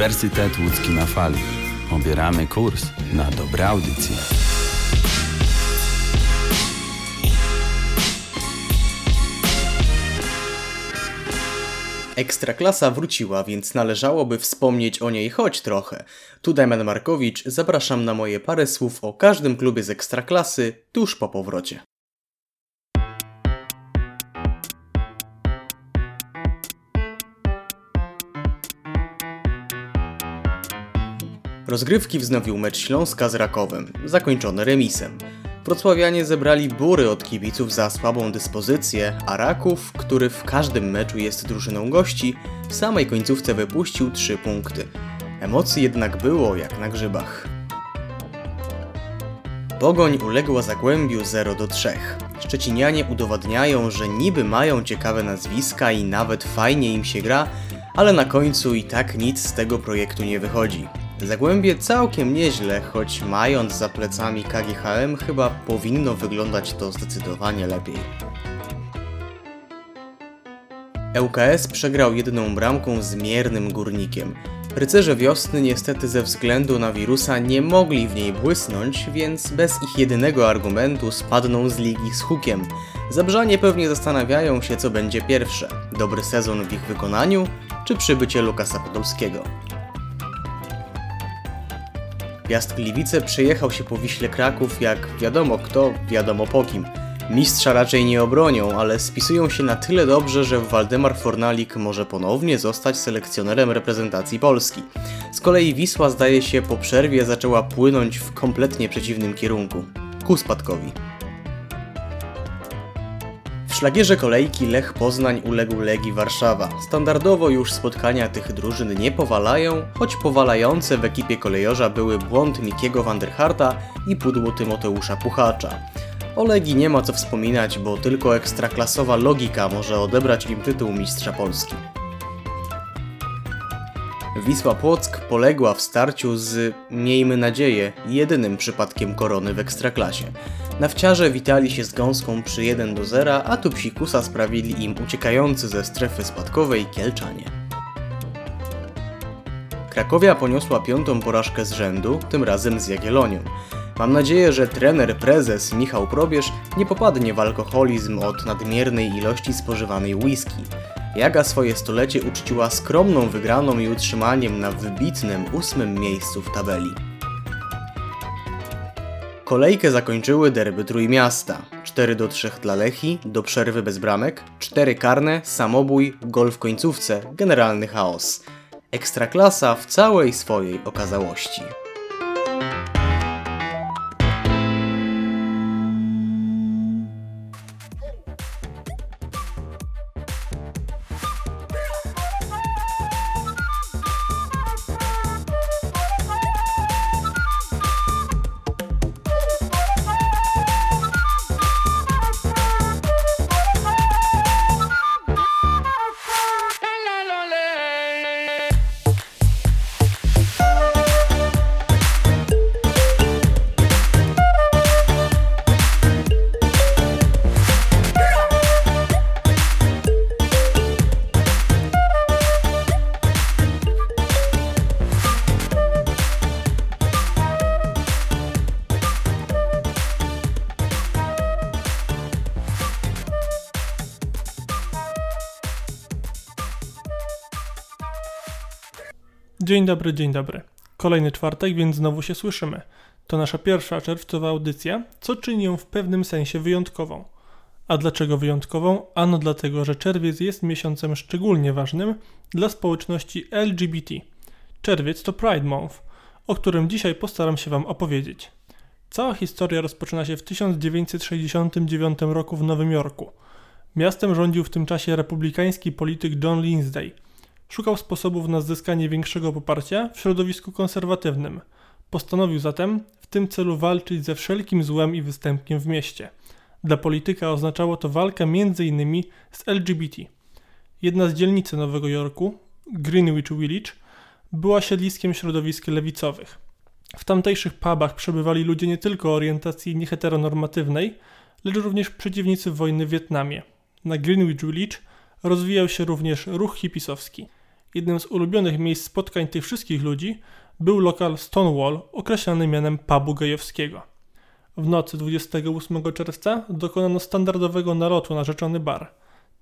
Uniwersytet Łódzki na fali. Obieramy kurs na dobre audycje. Ekstraklasa wróciła, więc należałoby wspomnieć o niej choć trochę. Tu Damian Markowicz, zapraszam na moje parę słów o każdym klubie z Ekstraklasy tuż po powrocie. Rozgrywki wznowił mecz Śląska z Rakowem, zakończony remisem. Wrocławianie zebrali bury od kibiców za słabą dyspozycję, a Raków, który w każdym meczu jest drużyną gości, w samej końcówce wypuścił 3 punkty. Emocji jednak było jak na grzybach. Pogoń uległa Zagłębiu 0 do 3. Szczecinianie udowadniają, że niby mają ciekawe nazwiska i nawet fajnie im się gra, ale na końcu i tak nic z tego projektu nie wychodzi. Zagłębie całkiem nieźle, choć mając za plecami KGHM chyba powinno wyglądać to zdecydowanie lepiej. ŁKS przegrał jedną bramką z miernym górnikiem. Rycerze wiosny niestety ze względu na wirusa nie mogli w niej błysnąć, więc bez ich jedynego argumentu spadną z ligi z hukiem. Zabrzanie pewnie zastanawiają się co będzie pierwsze. Dobry sezon w ich wykonaniu, czy przybycie Lukasa Podolskiego. Piast Gliwice przejechał się po Wiśle Kraków jak wiadomo kto, wiadomo po kim. Mistrza raczej nie obronią, ale spisują się na tyle dobrze, że Waldemar Fornalik może ponownie zostać selekcjonerem reprezentacji Polski. Z kolei Wisła zdaje się po przerwie zaczęła płynąć w kompletnie przeciwnym kierunku ku spadkowi. Szlagierze kolejki Lech Poznań uległ Legii Warszawa. Standardowo już spotkania tych drużyn nie powalają, choć powalające w ekipie kolejorza były błąd Mikiego Vanderharta i pudło Tymoteusza Puchacza. O Legii nie ma co wspominać, bo tylko ekstraklasowa logika może odebrać im tytuł mistrza Polski. Wisła Płock poległa w starciu z, miejmy nadzieję, jedynym przypadkiem korony w ekstraklasie. Nawciarze witali się z gąską przy 1 do 0, a tu psikusa sprawili im uciekający ze strefy spadkowej Kielczanie. Krakowia poniosła piątą porażkę z rzędu, tym razem z Jagiellonią. Mam nadzieję, że trener prezes Michał Probierz nie popadnie w alkoholizm od nadmiernej ilości spożywanej whisky. Jaga swoje stolecie uczciła skromną wygraną i utrzymaniem na wybitnym ósmym miejscu w tabeli. Kolejkę zakończyły derby Trójmiasta. 4 do 3 dla Lechi, do przerwy bez bramek, 4 karne, samobój, gol w końcówce, generalny chaos. Ekstraklasa w całej swojej okazałości. Dzień dobry, dzień dobry. Kolejny czwartek, więc znowu się słyszymy. To nasza pierwsza czerwcowa audycja, co czyni ją w pewnym sensie wyjątkową. A dlaczego wyjątkową? Ano dlatego, że czerwiec jest miesiącem szczególnie ważnym dla społeczności LGBT. Czerwiec to Pride Month, o którym dzisiaj postaram się Wam opowiedzieć. Cała historia rozpoczyna się w 1969 roku w Nowym Jorku. Miastem rządził w tym czasie republikański polityk John Lindsay – Szukał sposobów na zyskanie większego poparcia w środowisku konserwatywnym. Postanowił zatem w tym celu walczyć ze wszelkim złem i występkiem w mieście. Dla polityka oznaczało to walkę m.in. z LGBT. Jedna z dzielnicy Nowego Jorku, Greenwich Village, była siedliskiem środowisk lewicowych. W tamtejszych pubach przebywali ludzie nie tylko orientacji nieheteronormatywnej, lecz również przeciwnicy wojny w Wietnamie. Na Greenwich Village rozwijał się również ruch hipisowski – Jednym z ulubionych miejsc spotkań tych wszystkich ludzi był lokal Stonewall, określany mianem pubu gejowskiego. W nocy 28 czerwca dokonano standardowego nalotu na rzeczony bar.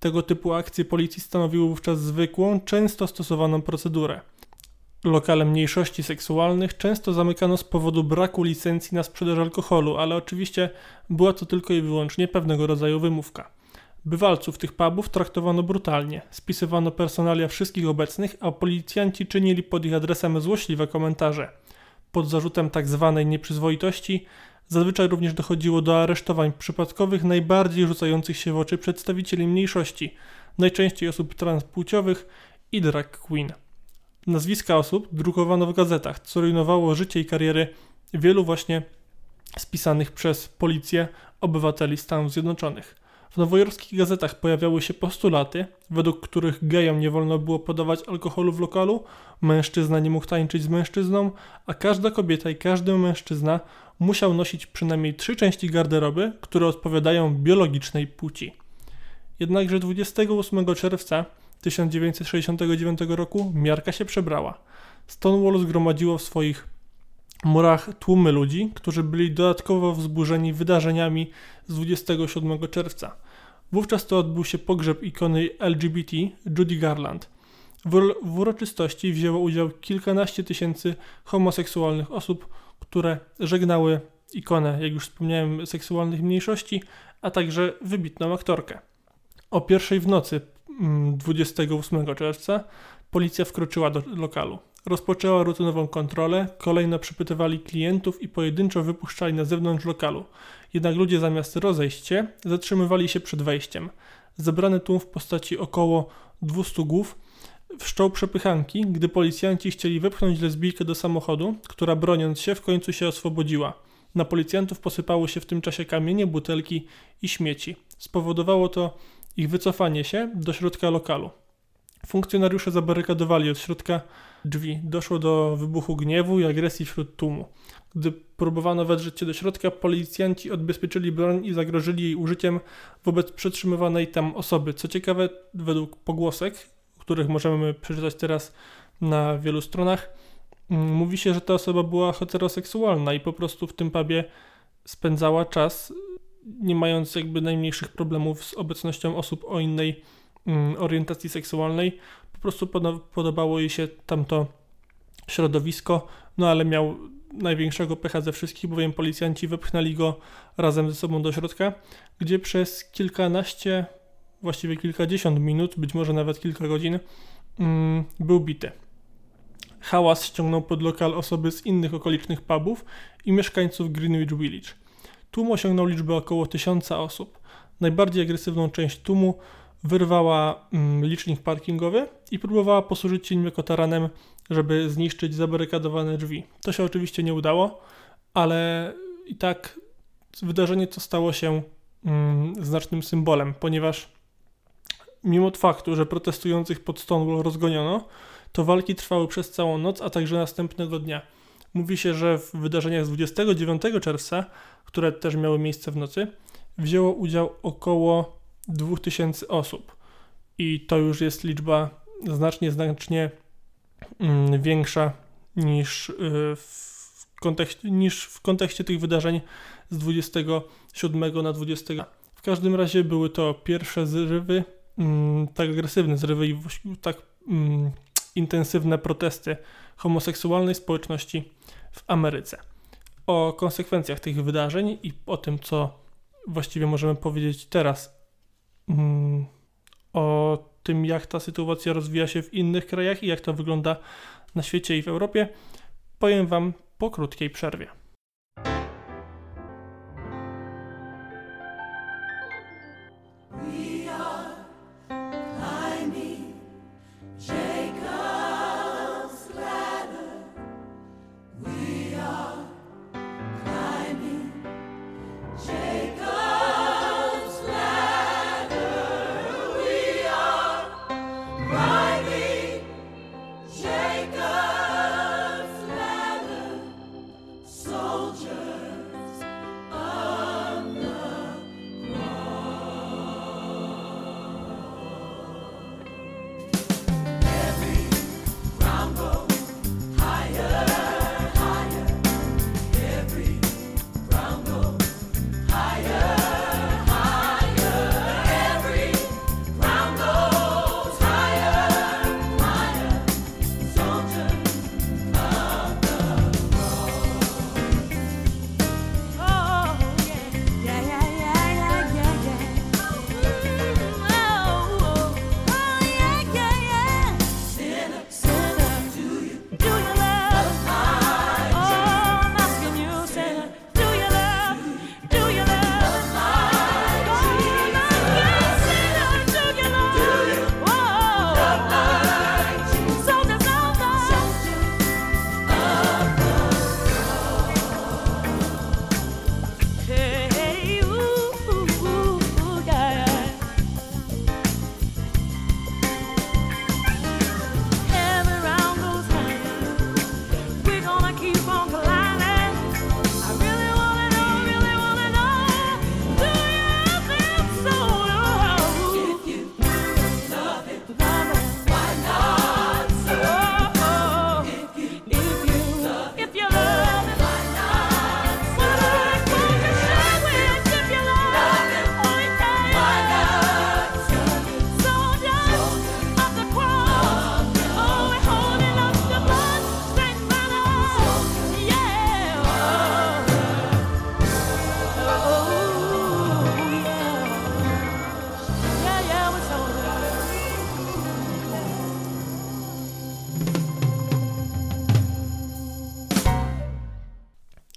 Tego typu akcje policji stanowiły wówczas zwykłą, często stosowaną procedurę. Lokale mniejszości seksualnych często zamykano z powodu braku licencji na sprzedaż alkoholu, ale oczywiście była to tylko i wyłącznie pewnego rodzaju wymówka. Bywalców tych pubów traktowano brutalnie, spisywano personalia wszystkich obecnych, a policjanci czynili pod ich adresem złośliwe komentarze. Pod zarzutem tzw. Tak nieprzyzwoitości zazwyczaj również dochodziło do aresztowań przypadkowych najbardziej rzucających się w oczy przedstawicieli mniejszości, najczęściej osób transpłciowych i drag queen. Nazwiska osób drukowano w gazetach, co rujnowało życie i kariery wielu właśnie spisanych przez policję obywateli Stanów Zjednoczonych. W nowojorskich gazetach pojawiały się postulaty, według których gejom nie wolno było podawać alkoholu w lokalu, mężczyzna nie mógł tańczyć z mężczyzną, a każda kobieta i każdy mężczyzna musiał nosić przynajmniej trzy części garderoby, które odpowiadają biologicznej płci. Jednakże 28 czerwca 1969 roku miarka się przebrała. Stonewall zgromadziło w swoich murach tłumy ludzi, którzy byli dodatkowo wzburzeni wydarzeniami z 27 czerwca. Wówczas to odbył się pogrzeb ikony LGBT Judy Garland. W, w uroczystości wzięło udział kilkanaście tysięcy homoseksualnych osób, które żegnały ikonę, jak już wspomniałem, seksualnych mniejszości, a także wybitną aktorkę. O pierwszej w nocy 28 mm, czerwca policja wkroczyła do lokalu. Rozpoczęła rutynową kontrolę, kolejno przepytywali klientów i pojedynczo wypuszczali na zewnątrz lokalu. Jednak ludzie zamiast rozejść się, zatrzymywali się przed wejściem. Zebrany tłum w postaci około 200 głów wszczął przepychanki, gdy policjanci chcieli wepchnąć lesbijkę do samochodu, która broniąc się w końcu się oswobodziła. Na policjantów posypało się w tym czasie kamienie, butelki i śmieci. Spowodowało to ich wycofanie się do środka lokalu. Funkcjonariusze zabarykadowali od środka drzwi. Doszło do wybuchu gniewu i agresji wśród tłumu. Gdy próbowano wedrzeć się do środka, policjanci odbezpieczyli broń i zagrożyli jej użyciem wobec przetrzymywanej tam osoby. Co ciekawe, według pogłosek, których możemy przeczytać teraz na wielu stronach, mm, mówi się, że ta osoba była heteroseksualna i po prostu w tym pubie spędzała czas, nie mając jakby najmniejszych problemów z obecnością osób o innej orientacji seksualnej. Po prostu podobało jej się tamto środowisko, no ale miał największego pecha ze wszystkich, bowiem policjanci wepchnęli go razem ze sobą do środka, gdzie przez kilkanaście, właściwie kilkadziesiąt minut, być może nawet kilka godzin, mm, był bity. Hałas ściągnął pod lokal osoby z innych okolicznych pubów i mieszkańców Greenwich Village. Tłum osiągnął liczbę około tysiąca osób. Najbardziej agresywną część tłumu wyrwała mm, licznik parkingowy i próbowała posłużyć się nim jako taranem, żeby zniszczyć zabarykadowane drzwi. To się oczywiście nie udało, ale i tak wydarzenie to stało się mm, znacznym symbolem, ponieważ mimo faktu, że protestujących pod Stonewall rozgoniono, to walki trwały przez całą noc, a także następnego dnia. Mówi się, że w wydarzeniach z 29 czerwca, które też miały miejsce w nocy, wzięło udział około 2000 osób. I to już jest liczba znacznie, znacznie mm, większa niż, y, w kontekście, niż w kontekście tych wydarzeń z 27 na 20. W każdym razie były to pierwsze zrywy, mm, tak agresywne zrywy i tak mm, intensywne protesty homoseksualnej społeczności w Ameryce. O konsekwencjach tych wydarzeń i o tym, co właściwie możemy powiedzieć teraz o tym, jak ta sytuacja rozwija się w innych krajach i jak to wygląda na świecie i w Europie, powiem Wam po krótkiej przerwie.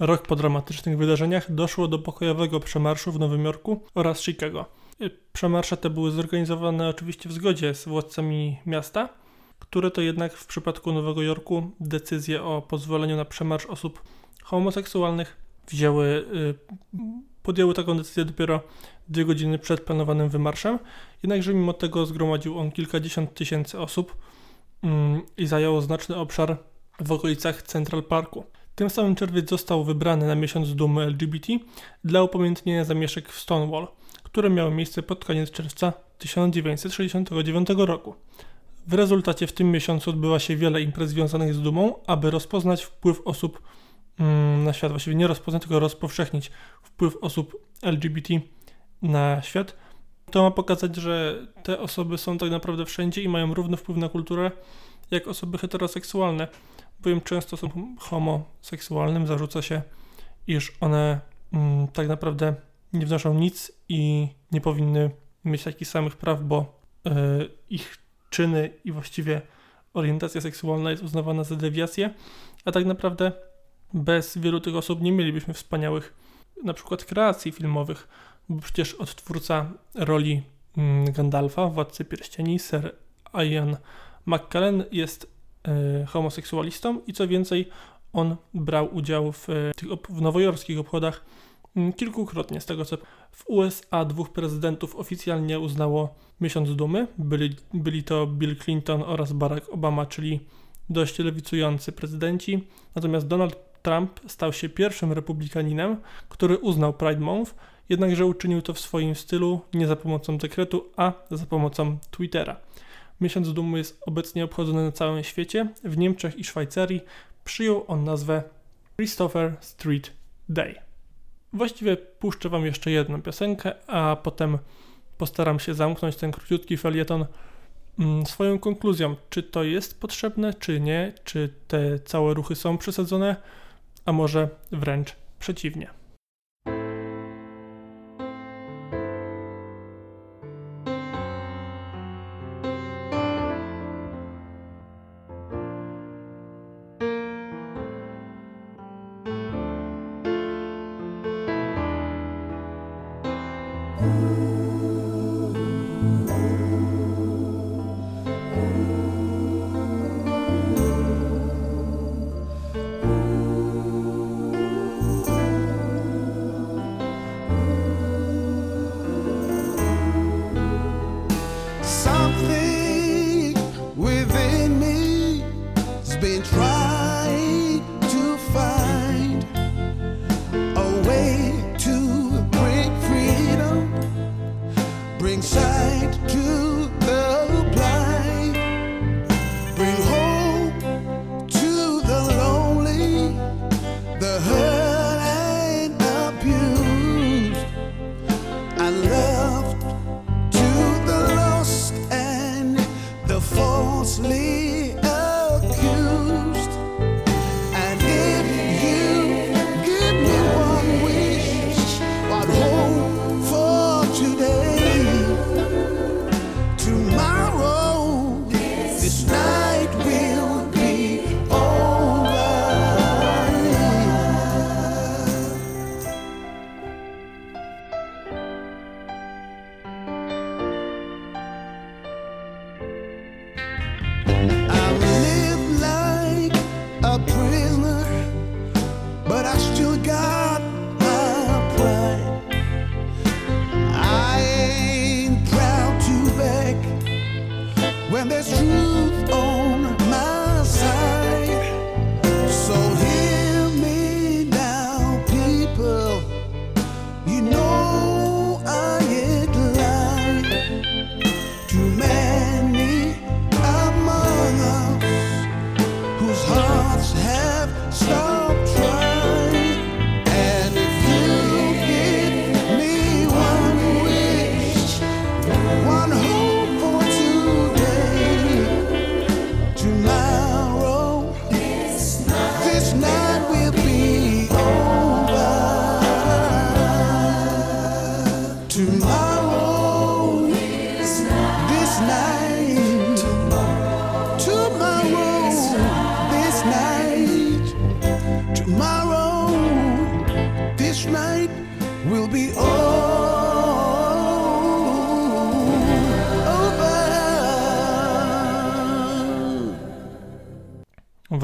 Rok po dramatycznych wydarzeniach doszło do pokojowego przemarszu w Nowym Jorku oraz Chicago. Przemarsze te były zorganizowane oczywiście w zgodzie z władcami miasta, które to jednak w przypadku Nowego Jorku decyzję o pozwoleniu na przemarsz osób homoseksualnych wzięły, y, podjęły taką decyzję dopiero dwie godziny przed planowanym wymarszem, jednakże mimo tego zgromadził on kilkadziesiąt tysięcy osób mm, i zajął znaczny obszar w okolicach Central Parku. Tym samym czerwiec został wybrany na miesiąc dumy LGBT dla upamiętnienia zamieszek w Stonewall, które miały miejsce pod koniec czerwca 1969 roku. W rezultacie w tym miesiącu odbywa się wiele imprez związanych z dumą, aby rozpoznać wpływ osób mm, na świat, właściwie nie rozpoznać, tylko rozpowszechnić wpływ osób LGBT na świat. To ma pokazać, że te osoby są tak naprawdę wszędzie i mają równy wpływ na kulturę jak osoby heteroseksualne, bowiem często osobom homoseksualnym zarzuca się, iż one mm, tak naprawdę nie wnoszą nic i nie powinny mieć takich samych praw, bo y, ich czyny i właściwie orientacja seksualna jest uznawana za dewiację, a tak naprawdę bez wielu tych osób nie mielibyśmy wspaniałych na przykład kreacji filmowych, bo przecież odtwórca roli mm, Gandalfa, Władcy Pierścieni, Sir Ian McKellen jest homoseksualistą i co więcej, on brał udział w, tych, w nowojorskich obchodach mm, kilkukrotnie. Z tego co w USA dwóch prezydentów oficjalnie uznało miesiąc dumy. Byli, byli to Bill Clinton oraz Barack Obama, czyli dość lewicujący prezydenci. Natomiast Donald Trump stał się pierwszym republikaninem, który uznał Pride Month, jednakże uczynił to w swoim stylu, nie za pomocą dekretu, a za pomocą Twittera. Miesiąc dumy jest obecnie obchodzony na całym świecie. W Niemczech i Szwajcarii przyjął on nazwę Christopher Street Day. Właściwie puszczę Wam jeszcze jedną piosenkę, a potem postaram się zamknąć ten króciutki felieton mm, swoją konkluzją, czy to jest potrzebne, czy nie, czy te całe ruchy są przesadzone, a może wręcz przeciwnie.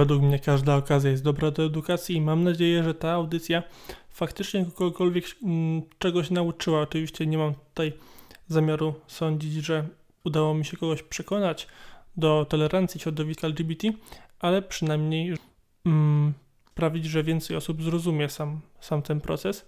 Według mnie każda okazja jest dobra do edukacji i mam nadzieję, że ta audycja faktycznie kogokolwiek mm, czegoś nauczyła. Oczywiście nie mam tutaj zamiaru sądzić, że udało mi się kogoś przekonać do tolerancji środowiska LGBT, ale przynajmniej mm, sprawić, że więcej osób zrozumie sam, sam ten proces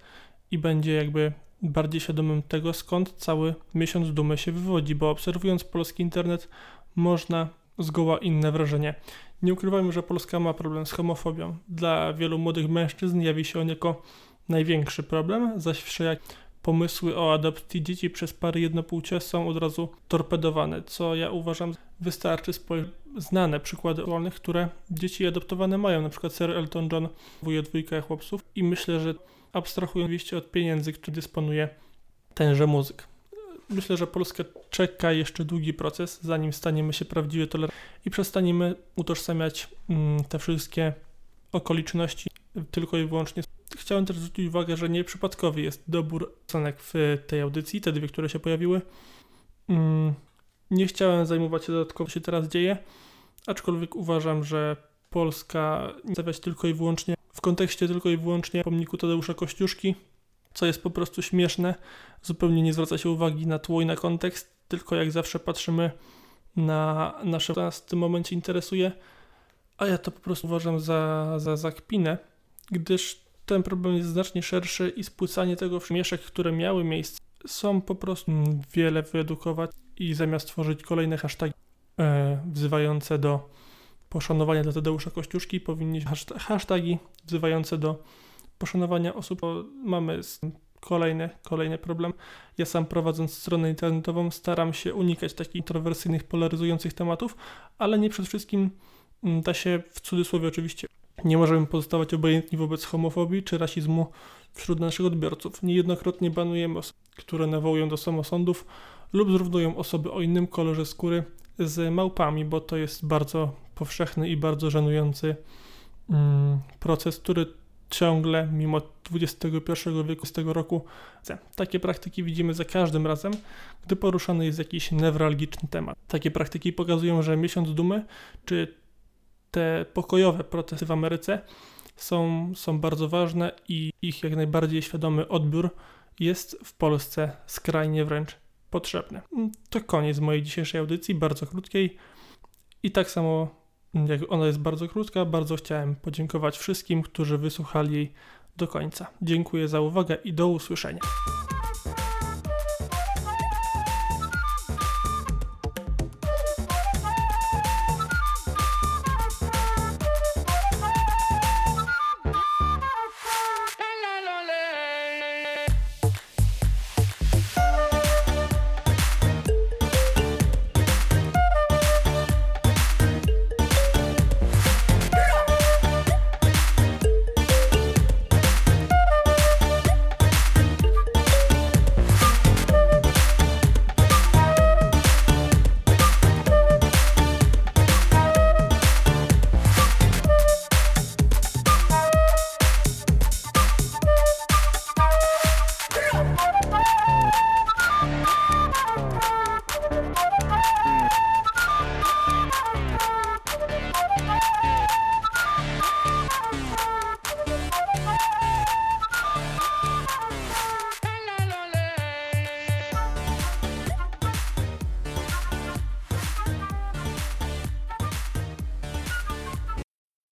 i będzie jakby bardziej świadomym tego, skąd cały miesiąc dumy się wywodzi, bo obserwując polski internet można zgoła inne wrażenie. Nie ukrywajmy, że Polska ma problem z homofobią. Dla wielu młodych mężczyzn jawi się on jako największy problem, zaś wszelak pomysły o adopcji dzieci przez pary jednopłcie są od razu torpedowane, co ja uważam wystarczy spojrzeć znane przykłady wolnych, które dzieci adoptowane mają, na przykład Sir Elton John wuje dwójkę chłopców i myślę, że abstrahując oczywiście od pieniędzy, które dysponuje tenże muzyk. Myślę, że Polska czeka jeszcze długi proces, zanim staniemy się prawdziwie tolerancji i przestaniemy utożsamiać mm, te wszystkie okoliczności tylko i wyłącznie. Chciałem też zwrócić uwagę, że nieprzypadkowy jest dobór piosenek w tej audycji, te dwie, które się pojawiły. Mm, nie chciałem zajmować się dodatkowo, co się teraz dzieje, aczkolwiek uważam, że Polska nie stawiać tylko i wyłącznie w kontekście tylko i wyłącznie pomniku Tadeusza Kościuszki, co jest po prostu śmieszne. Zupełnie nie zwraca się uwagi na tło i na kontekst, tylko jak zawsze patrzymy na nasze, co nas w tym momencie interesuje, a ja to po prostu uważam za, za, za kpinę, gdyż ten problem jest znacznie szerszy i spłycanie tego mieszek, które miały miejsce, są po prostu wiele wyedukować i zamiast tworzyć kolejne hasztagi e, wzywające do poszanowania dla Tadeusza Kościuszki, powinni hasztagi wzywające do poszanowania osób. Mamy kolejny, kolejny problem. Ja sam prowadząc stronę internetową staram się unikać takich kontrowersyjnych, polaryzujących tematów, ale nie przede wszystkim mm, da się w cudzysłowie oczywiście nie możemy pozostawać obojętni wobec homofobii czy rasizmu wśród naszych odbiorców. Niejednokrotnie banujemy osoby, które nawołują do samosądów lub zrównują osoby o innym kolorze skóry z małpami, bo to jest bardzo powszechny i bardzo żenujący mm, proces, który ciągle, mimo XXI wieku, z tego roku, takie praktyki widzimy za każdym razem, gdy poruszany jest jakiś newralgiczny temat. Takie praktyki pokazują, że miesiąc dumy, czy te pokojowe protesty w Ameryce są, są bardzo ważne i ich jak najbardziej świadomy odbiór jest w Polsce skrajnie wręcz potrzebny. To koniec mojej dzisiejszej audycji, bardzo krótkiej. I tak samo ona jest bardzo krótka, bardzo chciałem podziękować wszystkim, którzy wysłuchali do końca. Dziękuję za uwagę i do usłyszenia.